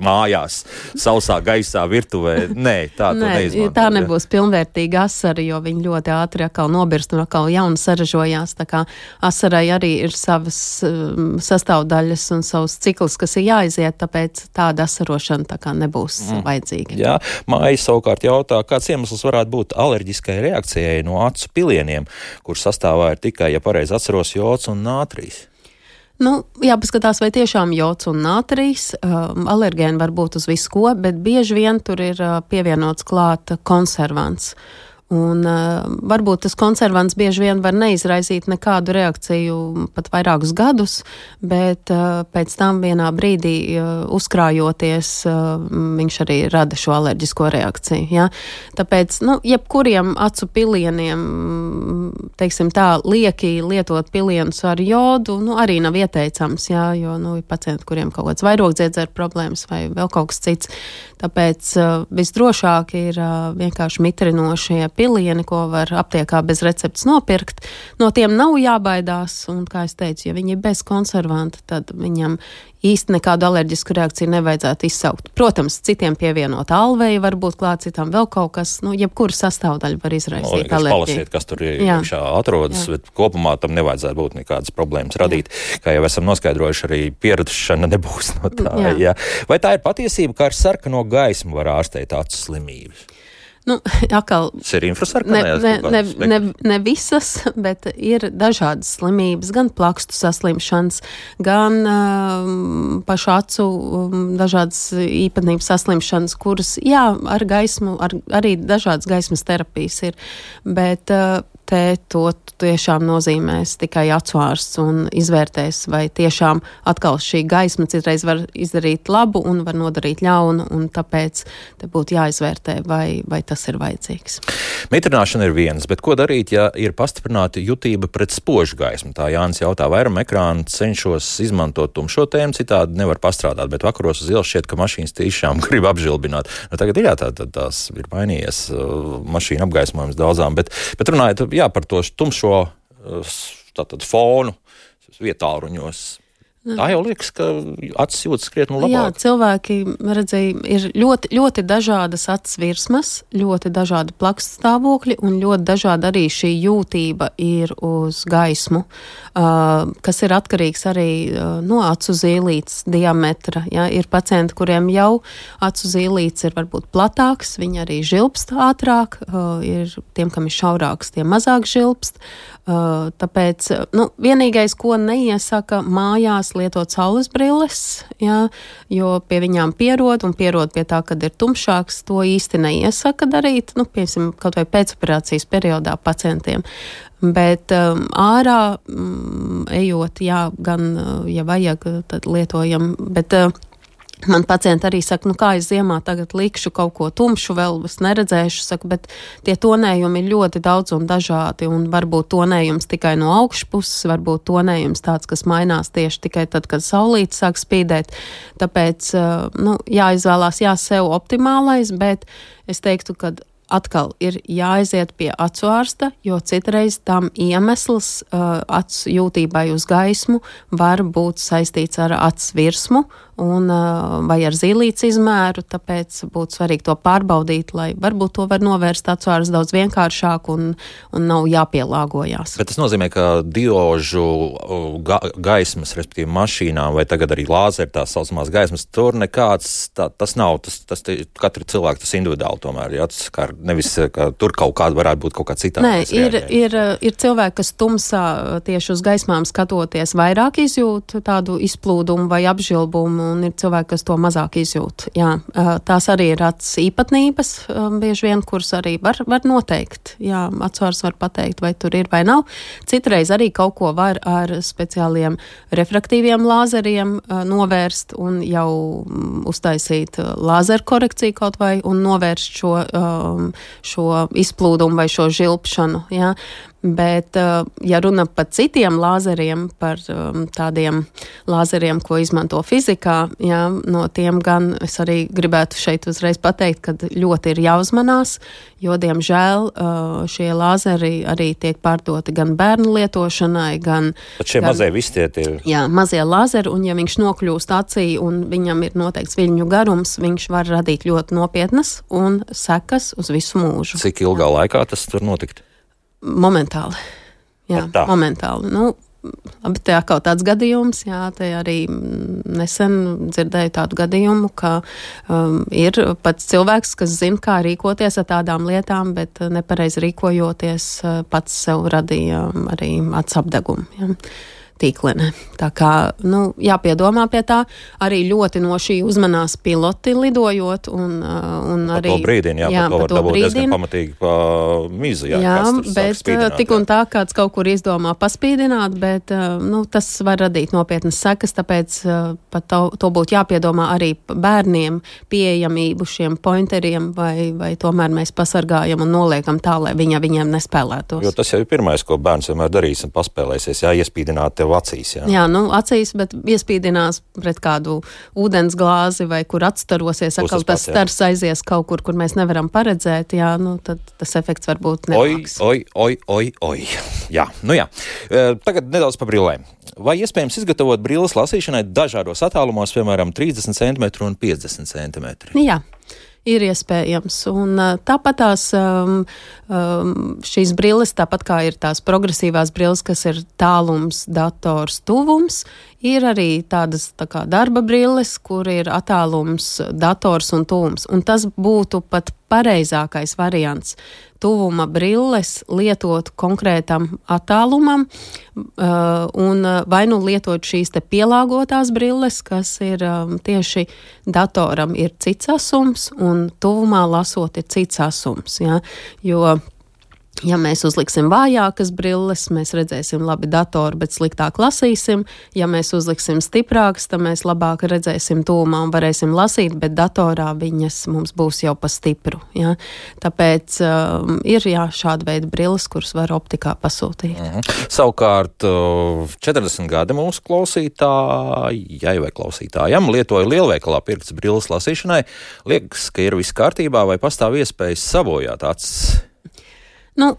mājās, sausā gaisā, virtuvē. Nē, tā, Nē, tā nebūs pilnvērtīga asara, jo viņi ļoti ātri atkal nobirst un atkal jauni saražojās. Tā kā asarai arī ir savas um, sastāvdaļas un savs cikls, kas ir jāiziet, tāpēc tāda asarošana tā kā nebūs būs mm. vajadzīga. Jā, māja savukārt jautā, kāds iemesls varētu būt alerģiskai reakcijai no acu pilieniem, kur sastāvā ir tikai, ja pareizi atceros, jods un nātrijs. Nu, jāpaskatās, vai tiešām jods un nātrīs, um, alergēni var būt uz visu ko, bet bieži vien tur ir uh, pievienots klāt konservants. Uh, Un, uh, varbūt tas konservants bieži vien var neizraisīt nekādu reakciju pat vairākus gadus, bet uh, pēc tam vienā brīdī uh, uzkrājoties, uh, viņš arī rada šo alerģisko reakciju. Ja? Tāpēc, nu, jebkuriem acu pilieniem, teiksim tā, lieki lietot pilienus ar jodu, nu, arī nav ieteicams, ja? jo, nu, ir pacienti, kuriem kaut kāds vairogdziedzēra problēmas vai vēl kaut kas cits. Tāpēc uh, visdrošāk ir uh, vienkārši mitrinošie pilieni, ko var aptiekā bez receptes nopirkt. No tiem nav jābaidās, un, kā es teicu, ja viņi ir bez konservanta, tad viņam īsti nekādu alerģisku reakciju nevajadzētu izsaukt. Protams, citiem pievienot alveju, varbūt klāt citam vēl kaut kas, nu, jebkura sastāvdaļa var izraisīt no, alerģiju. Palasiet, kas tur iekšā atrodas, Jā. bet kopumā tam nevajadzētu būt nekādas problēmas radīt. Jā. Kā jau esam noskaidrojuši, arī pieradušana nebūs no tā. Jā. Jā. Vai tā ir patiesība, ka ar sarkano gaismu var ārstēt acu slimības? Nu, atkal, Tas ir infrasarkanējās? Ne, ne, ne, ne, ne visas, bet ir dažādas slimības, gan plakstu saslimšanas, gan um, pašu acu um, dažādas īpatnības saslimšanas, kuras, jā, ar gaismu, ar, arī dažādas gaismas terapijas ir, bet uh, te to tiešām nozīmēs tikai atsvārsts un izvērtēs, vai tiešām atkal šī gaisma citreiz var izdarīt labu un var nodarīt ļaunu, un tāpēc te būtu jāizvērtē, vai, vai tas ir vajadzīgs. Mitrināšana ir viens, bet ko darīt, ja ir pastiprināta jutība pret spožu gaismu? Tā Jānis jautā, vairāk ekrānu cenšos izmantot tumšo tēmu, citādi nevar pastrādāt, bet vakaros uz ielas šķiet, ka mašīnas tiešām grib apžilbināt. Nu, tagad ir jā, tā, tā, tās ir mainījies uh, mašīna apgaismojums daudzām, bet, bet runājot jā, par to tumšo tātad, fonu vietāluņos. Tā jau liekas, ka acis jūtas krietni labāk. Jā, cilvēki redzēja, ir ļoti, ļoti dažādas acis virsmas, ļoti dažādi plakstu stāvokļi un ļoti dažāda arī šī jūtība ir uz gaismu, kas ir atkarīgs arī no acu zīlītes diametra. Ja? Ir pacienti, kuriem jau acu zīlītes ir varbūt platāks, viņi arī žilpst ātrāk, ir tiem, kam ir šaurāks, tie mazāk žilpst. Tāpēc nu, vienīgais, ko neiesaka mājās, lietot saules brilles, jā, jo pie viņām pierod un pierod pie tā, kad ir tumšāks. To īsti neiesaka darīt, nu, piemēram, kaut vai pēcoperācijas periodā pacientiem. Bet um, ārā um, ejot, jā, gan, uh, ja vajag, tad lietojam. Bet, uh, Man pacienti arī saka, nu kā es ziemā tagad likšu kaut ko tumšu, vēl es neredzēšu, saku, bet tie tonējumi ir ļoti daudz un dažādi, un varbūt tonējums tikai no augšpuses, varbūt tonējums tāds, kas mainās tieši tikai tad, kad saulīte sāk spīdēt. Tāpēc, nu, jāizvēlās, jā, sev optimālais, bet es teiktu, ka atkal ir jāaiziet pie acu ārsta, jo citreiz tam iemesls uh, acu jūtībai uz gaismu var būt saistīts ar acu virsmu un, vai ar zīlītes izmēru, tāpēc būtu svarīgi to pārbaudīt, lai varbūt to var novērst ārsts daudz vienkāršāk un, un nav jāpielāgojās. Bet tas nozīmē, ka diožu ga gaismas, respektīvi mašīnām vai tagad arī lāzeri tās saucamās gaismas, tur nekāds, tā, tas nav, tas, tas katra cilvēka tas individuāli tomēr, jā, tas kā nevis ka tur kaut kāda varētu būt kaut kā citāda. Nē, ir, ir, ir cilvēki, kas tumsā tieši uz gaismām skatoties vairāk izjūt tādu izplūdumu vai apžilbumu, un ir cilvēki, kas to mazāk izjūt. Jā, tās arī ir acis īpatnības, bieži vien, kuras arī var, var noteikt. Jā, atsvars var pateikt, vai tur ir vai nav. Citreiz arī kaut ko var ar speciāliem refraktīviem lāzeriem novērst un jau uztaisīt lāzeru korekciju kaut vai un novērst šo šo izplūdumu vai šo žilpšanu. Ja? Bet, uh, ja runa par citiem lāzeriem, par um, tādiem lāzeriem, ko izmanto fizikā, jā, no tiem gan es arī gribētu šeit uzreiz pateikt, ka ļoti ir jāuzmanās, jo, diemžēl, uh, šie lāzeri arī tiek pārdoti gan bērnu lietošanai, gan. Bet šie gan, mazie vistieti ir. Jā, mazie lāzeri, un ja viņš nokļūst acī un viņam ir noteikts viļņu garums, viņš var radīt ļoti nopietnas un sekas uz visu mūžu. Cik ilgā jā. laikā tas tur notikt? Momentāli. Jā, tā. momentāli. Nu, Labi, tā kā tāds gadījums, jā, te arī nesen dzirdēju tādu gadījumu, ka um, ir pats cilvēks, kas zina, kā rīkoties ar tādām lietām, bet nepareizi rīkojoties, pats sev radīja arī atsapdegumu. Jā tīklenē. Tā kā nu, jāpiedomā pie tā, arī ļoti no šī uzmanās piloti lidojot. Un, uh, un par arī to brīdini, jā, jā par to var dabūt diezgan pamatīgi pa mizu. Jā, jā bet uh, tik un tā kāds kaut kur izdomā paspīdināt, bet uh, nu, tas var radīt nopietnas sekas, tāpēc par to, to būtu jāpiedomā arī bērniem pieejamību šiem pointeriem, vai, vai tomēr mēs pasargājam un noliekam tā, lai viņa viņiem nespēlētos. Jo tas jau ir pirmais, ko bērns vienmēr darīs un paspēlēsies, jā, iespīdināt tev acīs. Jā, jā nu, acīs, bet iespīdinās pret kādu ūdens glāzi vai kur atstarosies, atkal tas stars aizies kaut kur, kur mēs nevaram paredzēt, jā, nu, tad tas efekts var būt nebāks. Oi, oi, oi, oi. Jā, nu jā. Tagad nedaudz par brillēm. Vai iespējams izgatavot brilles lasīšanai dažādos attālumos, piemēram, 30 cm un 50 cm? Jā ir iespējams. Un, tāpat tās um, um, šīs brilles, tāpat kā ir tās progresīvās brilles, kas ir tālums, dators, tuvums, ir arī tādas tā kā darba brilles, kur ir attālums, dators un tuvums. Un tas būtu pat pareizākais variants tuvuma brilles lietot konkrētam attālumam, uh, un uh, vai nu lietot šīs pielāgotās brilles, kas ir um, tieši datoram ir cits asums, un tuvumā lasot ir cits asums. Ja? Jo Ja mēs uzliksim vājākas brilles, mēs redzēsim labi datoru, bet sliktāk lasīsim. Ja mēs uzliksim stiprākas, tad mēs labāk redzēsim tūmā un varēsim lasīt, bet datorā viņas mums būs jau pa stipru. Ja? Tāpēc um, ir jā, šāda veida brilles, kuras var optikā pasūtīt. Mhm. Savukārt 40 gadi mūsu klausītājai vai klausītājam lietoja lielveikalā pirktas brilles lasīšanai. Liekas, ka ir viss kārtībā vai pastāv iespējas sabojāt acis. Nu,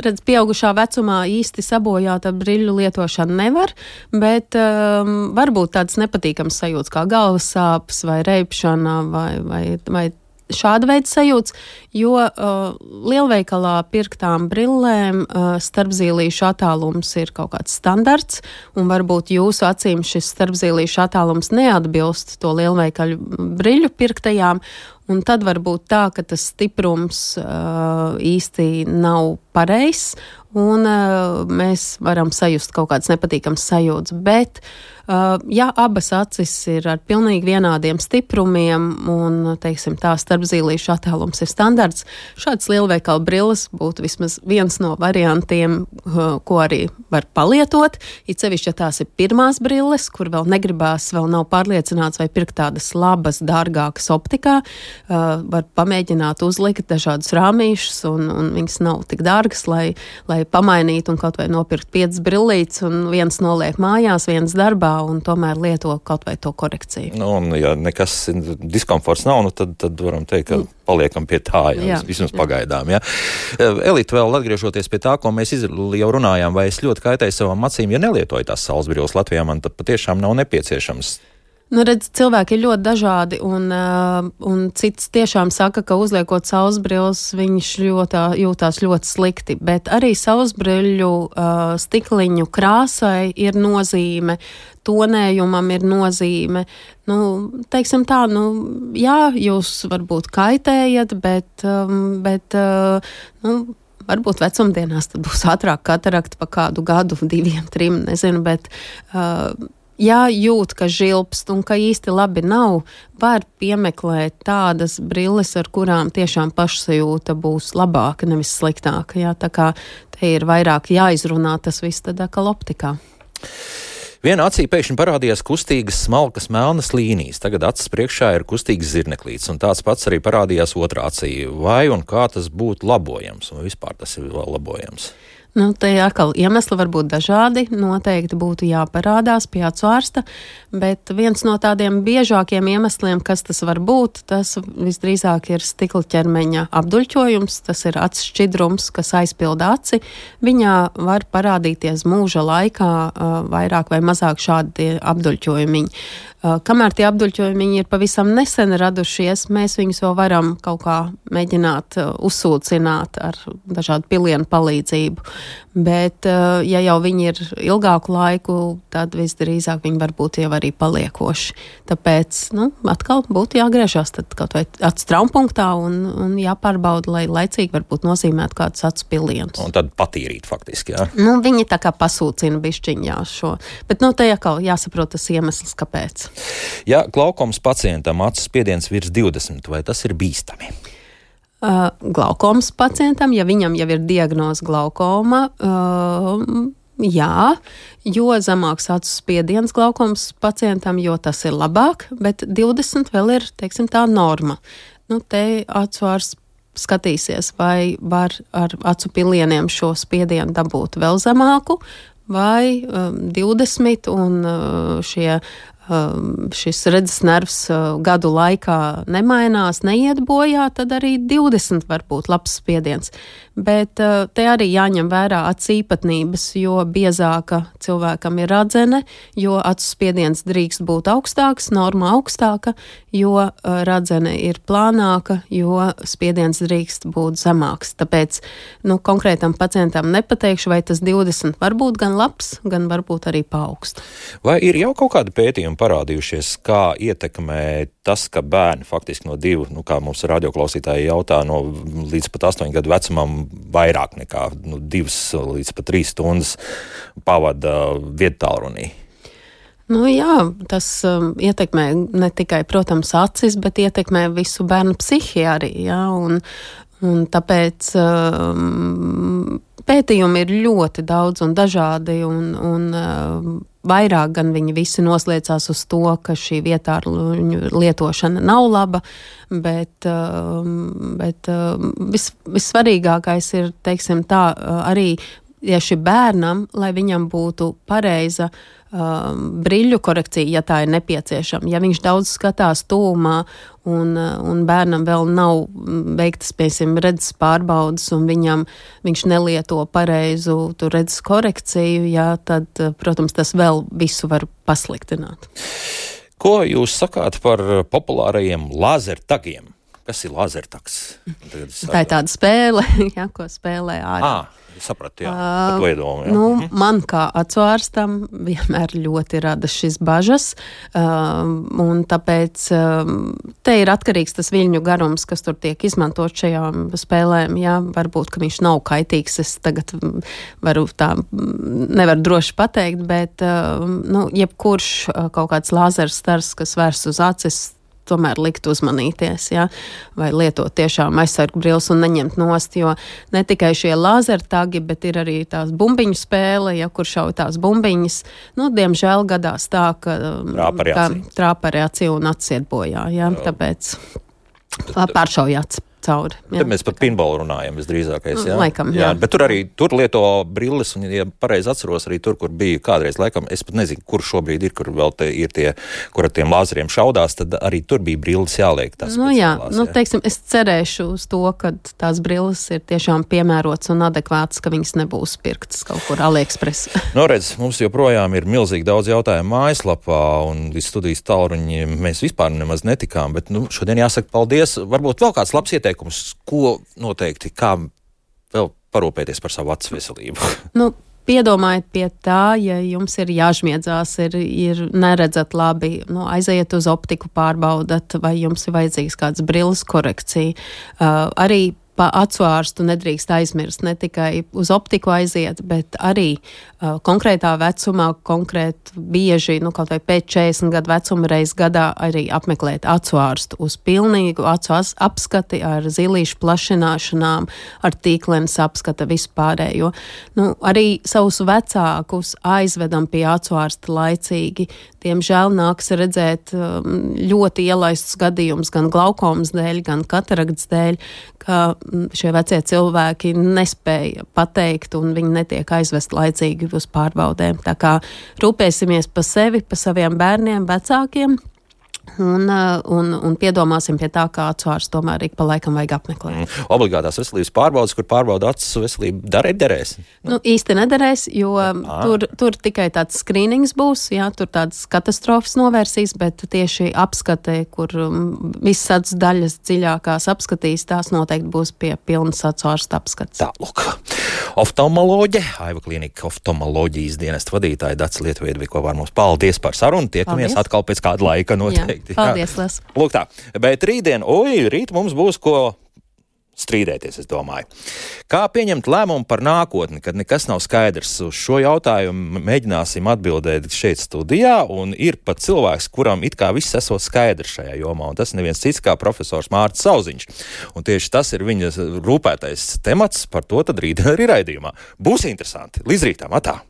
redz, pieaugušā vecumā īsti sabojāta brīļu lietošana nevar, bet um, varbūt tāds nepatīkams sajūts kā galvas sāpes vai reipšana vai, vai, vai šāda veida sajūts, jo uh, lielveikalā pirktām brillēm uh, starpzīlīšu attālums ir kaut kāds standarts, un varbūt jūsu acīm šis starpzīlīšu attālums neatbilst to lielveikaļu brīļu pirktajām, Un tad var būt tā, ka tas stiprums uh, īsti nav pareizs, un uh, mēs varam sajust kaut kādas nepatīkamas sajūtas. Bet, uh, ja abas acis ir ar pilnīgi vienādiem stiprumiem, un teiksim, tā starpzīlīšu attēlums ir standarts, šāds lielveikala brilles būtu vismaz viens no variantiem, uh, ko arī var palietot. It sevišķi, ja tās ir pirmās brilles, kur vēl negribās, vēl nav pārliecināts, vai pirkt tādas labas, dārgākas optikā uh, var pamēģināt uzlikt dažādus rāmīšus, un, un viņas nav tik dārgas, lai, lai pamainītu un kaut vai nopirkt piecas brillītes, un viens noliek mājās, viens darbā, un tomēr lieto kaut vai to korekciju. Nu, un, ja nekas diskomforts nav, nu, tad, tad varam teikt, ka mm. paliekam pie tā, jā, jā, vismaz jā. pagaidām. Jā. Elita vēl atgriežoties pie tā, ko mēs jau runājām, vai es ļoti kaitēju savām acīm, ja nelietoju tās saules brilles Latvijā, man tad patiešām nav nepieciešams Nu, redz, cilvēki ir ļoti dažādi, un, uh, un cits tiešām saka, ka uzliekot sausbrilles, viņš ļoti, jūtās ļoti slikti. Bet arī sausbriļu uh, stikliņu krāsai ir nozīme, tonējumam ir nozīme. Nu, teiksim tā, nu, jā, jūs varbūt kaitējat, bet, um, bet uh, nu, varbūt vecumdienās būs ātrāk katarakta pa kādu gadu, diviem, trim, nezinu, bet. Uh, ja jūt, ka žilpst un ka īsti labi nav, var piemeklēt tādas brilles, ar kurām tiešām pašsajūta būs labāka, nevis sliktāka. Jā, tā kā te ir vairāk jāizrunā tas viss tad atkal optikā. Vienā acī pēkšņi parādījās kustīgas, smalkas, melnas līnijas. Tagad acis priekšā ir kustīgs zirneklīts, un tāds pats arī parādījās otrā acī. Vai un kā tas būtu labojams, vai vispār tas ir labojams? Nu, te atkal iemesli var būt dažādi. Noteikti būtu jāparādās pie atsvārsta, bet viens no tādiem biežākiem iemesliem, kas tas var būt, tas visdrīzāk ir stikla ķermeņa apduļķojums, tas ir acis šķidrums, kas aizpilda aci. Viņā var parādīties mūža laikā vairāk vai mazāk šādi apduļķojumi. Uh, kamēr tie apduļķojumi ir pavisam nesen radušies, mēs viņus vēl varam kaut kā mēģināt uh, uzsūcināt ar dažādu pilienu palīdzību. Bet, uh, ja jau viņi ir ilgāku laiku, tad visdrīzāk viņi var būt jau arī paliekoši. Tāpēc, nu, atkal būtu jāgriežas kaut vai acu traumpunktā un, un jāpārbauda, lai laicīgi varbūt nozīmētu kādus acu pilienus. Un tad patīrīt faktiski, jā? Nu, viņi tā kā pasūcina bišķiņā šo. Bet, nu, te atkal jāsaprot tas iemesls, kāpēc. Ja glaukums pacientam acu spiediens virs 20, vai tas ir bīstami? Uh, glaukomas pacientam, ja viņam jau ir diagnoze glaukoma, uh, jā, jo zemāks acu spiediens glaukomas pacientam, jo tas ir labāk, bet 20 vēl ir, teiksim, tā norma. Nu, te acu ārsts skatīsies, vai var ar acu pilieniem šo spiedienu dabūt vēl zemāku, vai um, 20 un uh, šie šis redzes nervs uh, gadu laikā nemainās, neiet bojā, tad arī 20 var būt labs spiediens. Bet uh, te arī jāņem vērā acu īpatnības, jo biezāka cilvēkam ir radzene, jo acu spiediens drīkst būt augstāks, norma augstāka, jo uh, radzene ir plānāka, jo spiediens drīkst būt zemāks. Tāpēc nu, konkrētam pacientam nepateikšu, vai tas 20 var būt gan labs, gan varbūt arī paaugst. Vai ir jau kaut kādi pētījumi parādījušies, kā ietekmē tas, ka bērni faktiski no divu, nu, kā mums radioklausītāji jautā, no līdz pat astoņu gadu vecumam vairāk nekā nu, divas līdz pat trīs stundas pavada vietālrunī. Nu, jā, tas um, ietekmē ne tikai, protams, acis, bet ietekmē visu bērnu psihi arī. Jā, un, un tāpēc um, pētījumi ir ļoti daudz un dažādi. Un, un, um, vairāk gan viņi visi nosliecās uz to, ka šī vietā lietošana nav laba, bet, um, bet um, vis, vissvarīgākais ir, teiksim tā, uh, arī tieši bērnam, lai viņam būtu pareiza um, brīļu korekcija, ja tā ir nepieciešama. Ja viņš daudz skatās tūmā un, uh, un bērnam vēl nav mm, veiktas, piemēram, redzes pārbaudas, un viņam, viņš nelieto pareizu redzes korekciju, jā, tad, uh, protams, tas vēl visu var pasliktināt. Ko jūs sakāt par populārajiem lazertagiem? Kas ir lazertaks? Tā ir tāda spēle, jā, ko spēlē ārā. Ah. Sapratu, jā, uh, liedomu, jā. Nu, mhm. man kā atsvārstam vienmēr ļoti rada šis bažas, uh, un tāpēc uh, te ir atkarīgs tas viļņu garums, kas tur tiek izmantot šajām spēlēm. Jā, varbūt, ka viņš nav kaitīgs, es tagad varu tā nevaru droši pateikt, bet, uh, nu, jebkurš kaut kāds lāzers stars, kas vērs uz acis, tomēr likt uzmanīties, ja? vai lietot tiešām aizsargu brilles un neņemt nost, jo ne tikai šie lāzertagi, bet ir arī tās bumbiņu spēle, ja kur šauj tās bumbiņas. Nu, diemžēl gadās tā, ka trāparēcija un atsiet bojā, ja? tāpēc pāršaujāts cauri. Jā. Tad mēs par pinbolu runājam visdrīzākais. Jā? Laikam, jā. jā. Bet tur arī tur lieto brilles, un, ja pareizi atceros, arī tur, kur bija kādreiz, laikam, es pat nezinu, kur šobrīd ir, kur vēl te ir tie, kur ar tiem lāzeriem šaudās, tad arī tur bija brilles jāliek. Nu, jā, nu, teiksim, es cerēšu uz to, ka tās brilles ir tiešām piemērotas un adekvātas, ka viņas nebūs pirktas kaut kur AliExpress. nu, redz, mums joprojām ir milzīgi daudz jautājumu mājaslapā, un studijas tālruņi mēs vispār nemaz netikām, bet nu, šodien jāsaka paldies. Varbūt vēl kāds labs ieteikums ieteikumus, ko noteikti, kā vēl parūpēties par savu acu veselību? Nu. Piedomājiet pie tā, ja jums ir jāžmiedzās, ir, ir neredzat labi, nu, aiziet uz optiku, pārbaudat, vai jums ir vajadzīgs kāds brilles korekcija. Uh, arī pa atsvārstu nedrīkst aizmirst ne tikai uz optiku aiziet, bet arī uh, konkrētā vecumā, konkrēti bieži, nu, kaut vai pēc 40 gadu vecuma reiz gadā arī apmeklēt atsvārstu uz pilnīgu acu apskati ar zilīšu plašināšanām, ar tīklenes apskata vispārējo. Nu, arī savus vecākus aizvedam pie atsvārsta laicīgi. Diemžēl nāks redzēt um, ļoti ielaistus gadījumus gan glaukomas dēļ, gan katarakts dēļ, ka šie vecie cilvēki nespēja pateikt un viņi netiek aizvest laicīgi uz pārbaudēm. Tā kā rūpēsimies par sevi, par saviem bērniem, vecākiem. Un, uh, un, un piedomāsim pie tā, kā atsvars tomēr ik pa laikam vajag apmeklēt. Mm. Obligātās veselības pārbaudas, kur pārbauda acu veselību, darēt derēs? Nu, īsti nederēs, jo à. tur, tur tikai tāds skrīnings būs, jā, tur tādas katastrofas novērsīs, bet tieši apskate, kur um, visas daļas dziļākās apskatīs, tās noteikti būs pie pilnas acu ārsta apskats. Tā, lūk. Oftalmoloģe, Aiva klinika oftalmoloģijas dienesta vadītāja Dats Lietuviedu, ko var mums paldies par sarunu. Tiekamies atkal pēc kāda laika noteikti. Jā noteikti. Paldies, Lēs. Lūk tā, bet rītdien, oi, rīt mums būs ko strīdēties, es domāju. Kā pieņemt lēmumu par nākotni, kad nekas nav skaidrs? Uz šo jautājumu mēģināsim atbildēt šeit studijā, un ir pat cilvēks, kuram it kā viss esot skaidrs šajā jomā, un tas neviens cits kā profesors Mārcis Sauziņš. Un tieši tas ir viņa rūpētais temats, par to tad rīt arī raidījumā. Būs interesanti. Līdz rītam, atā!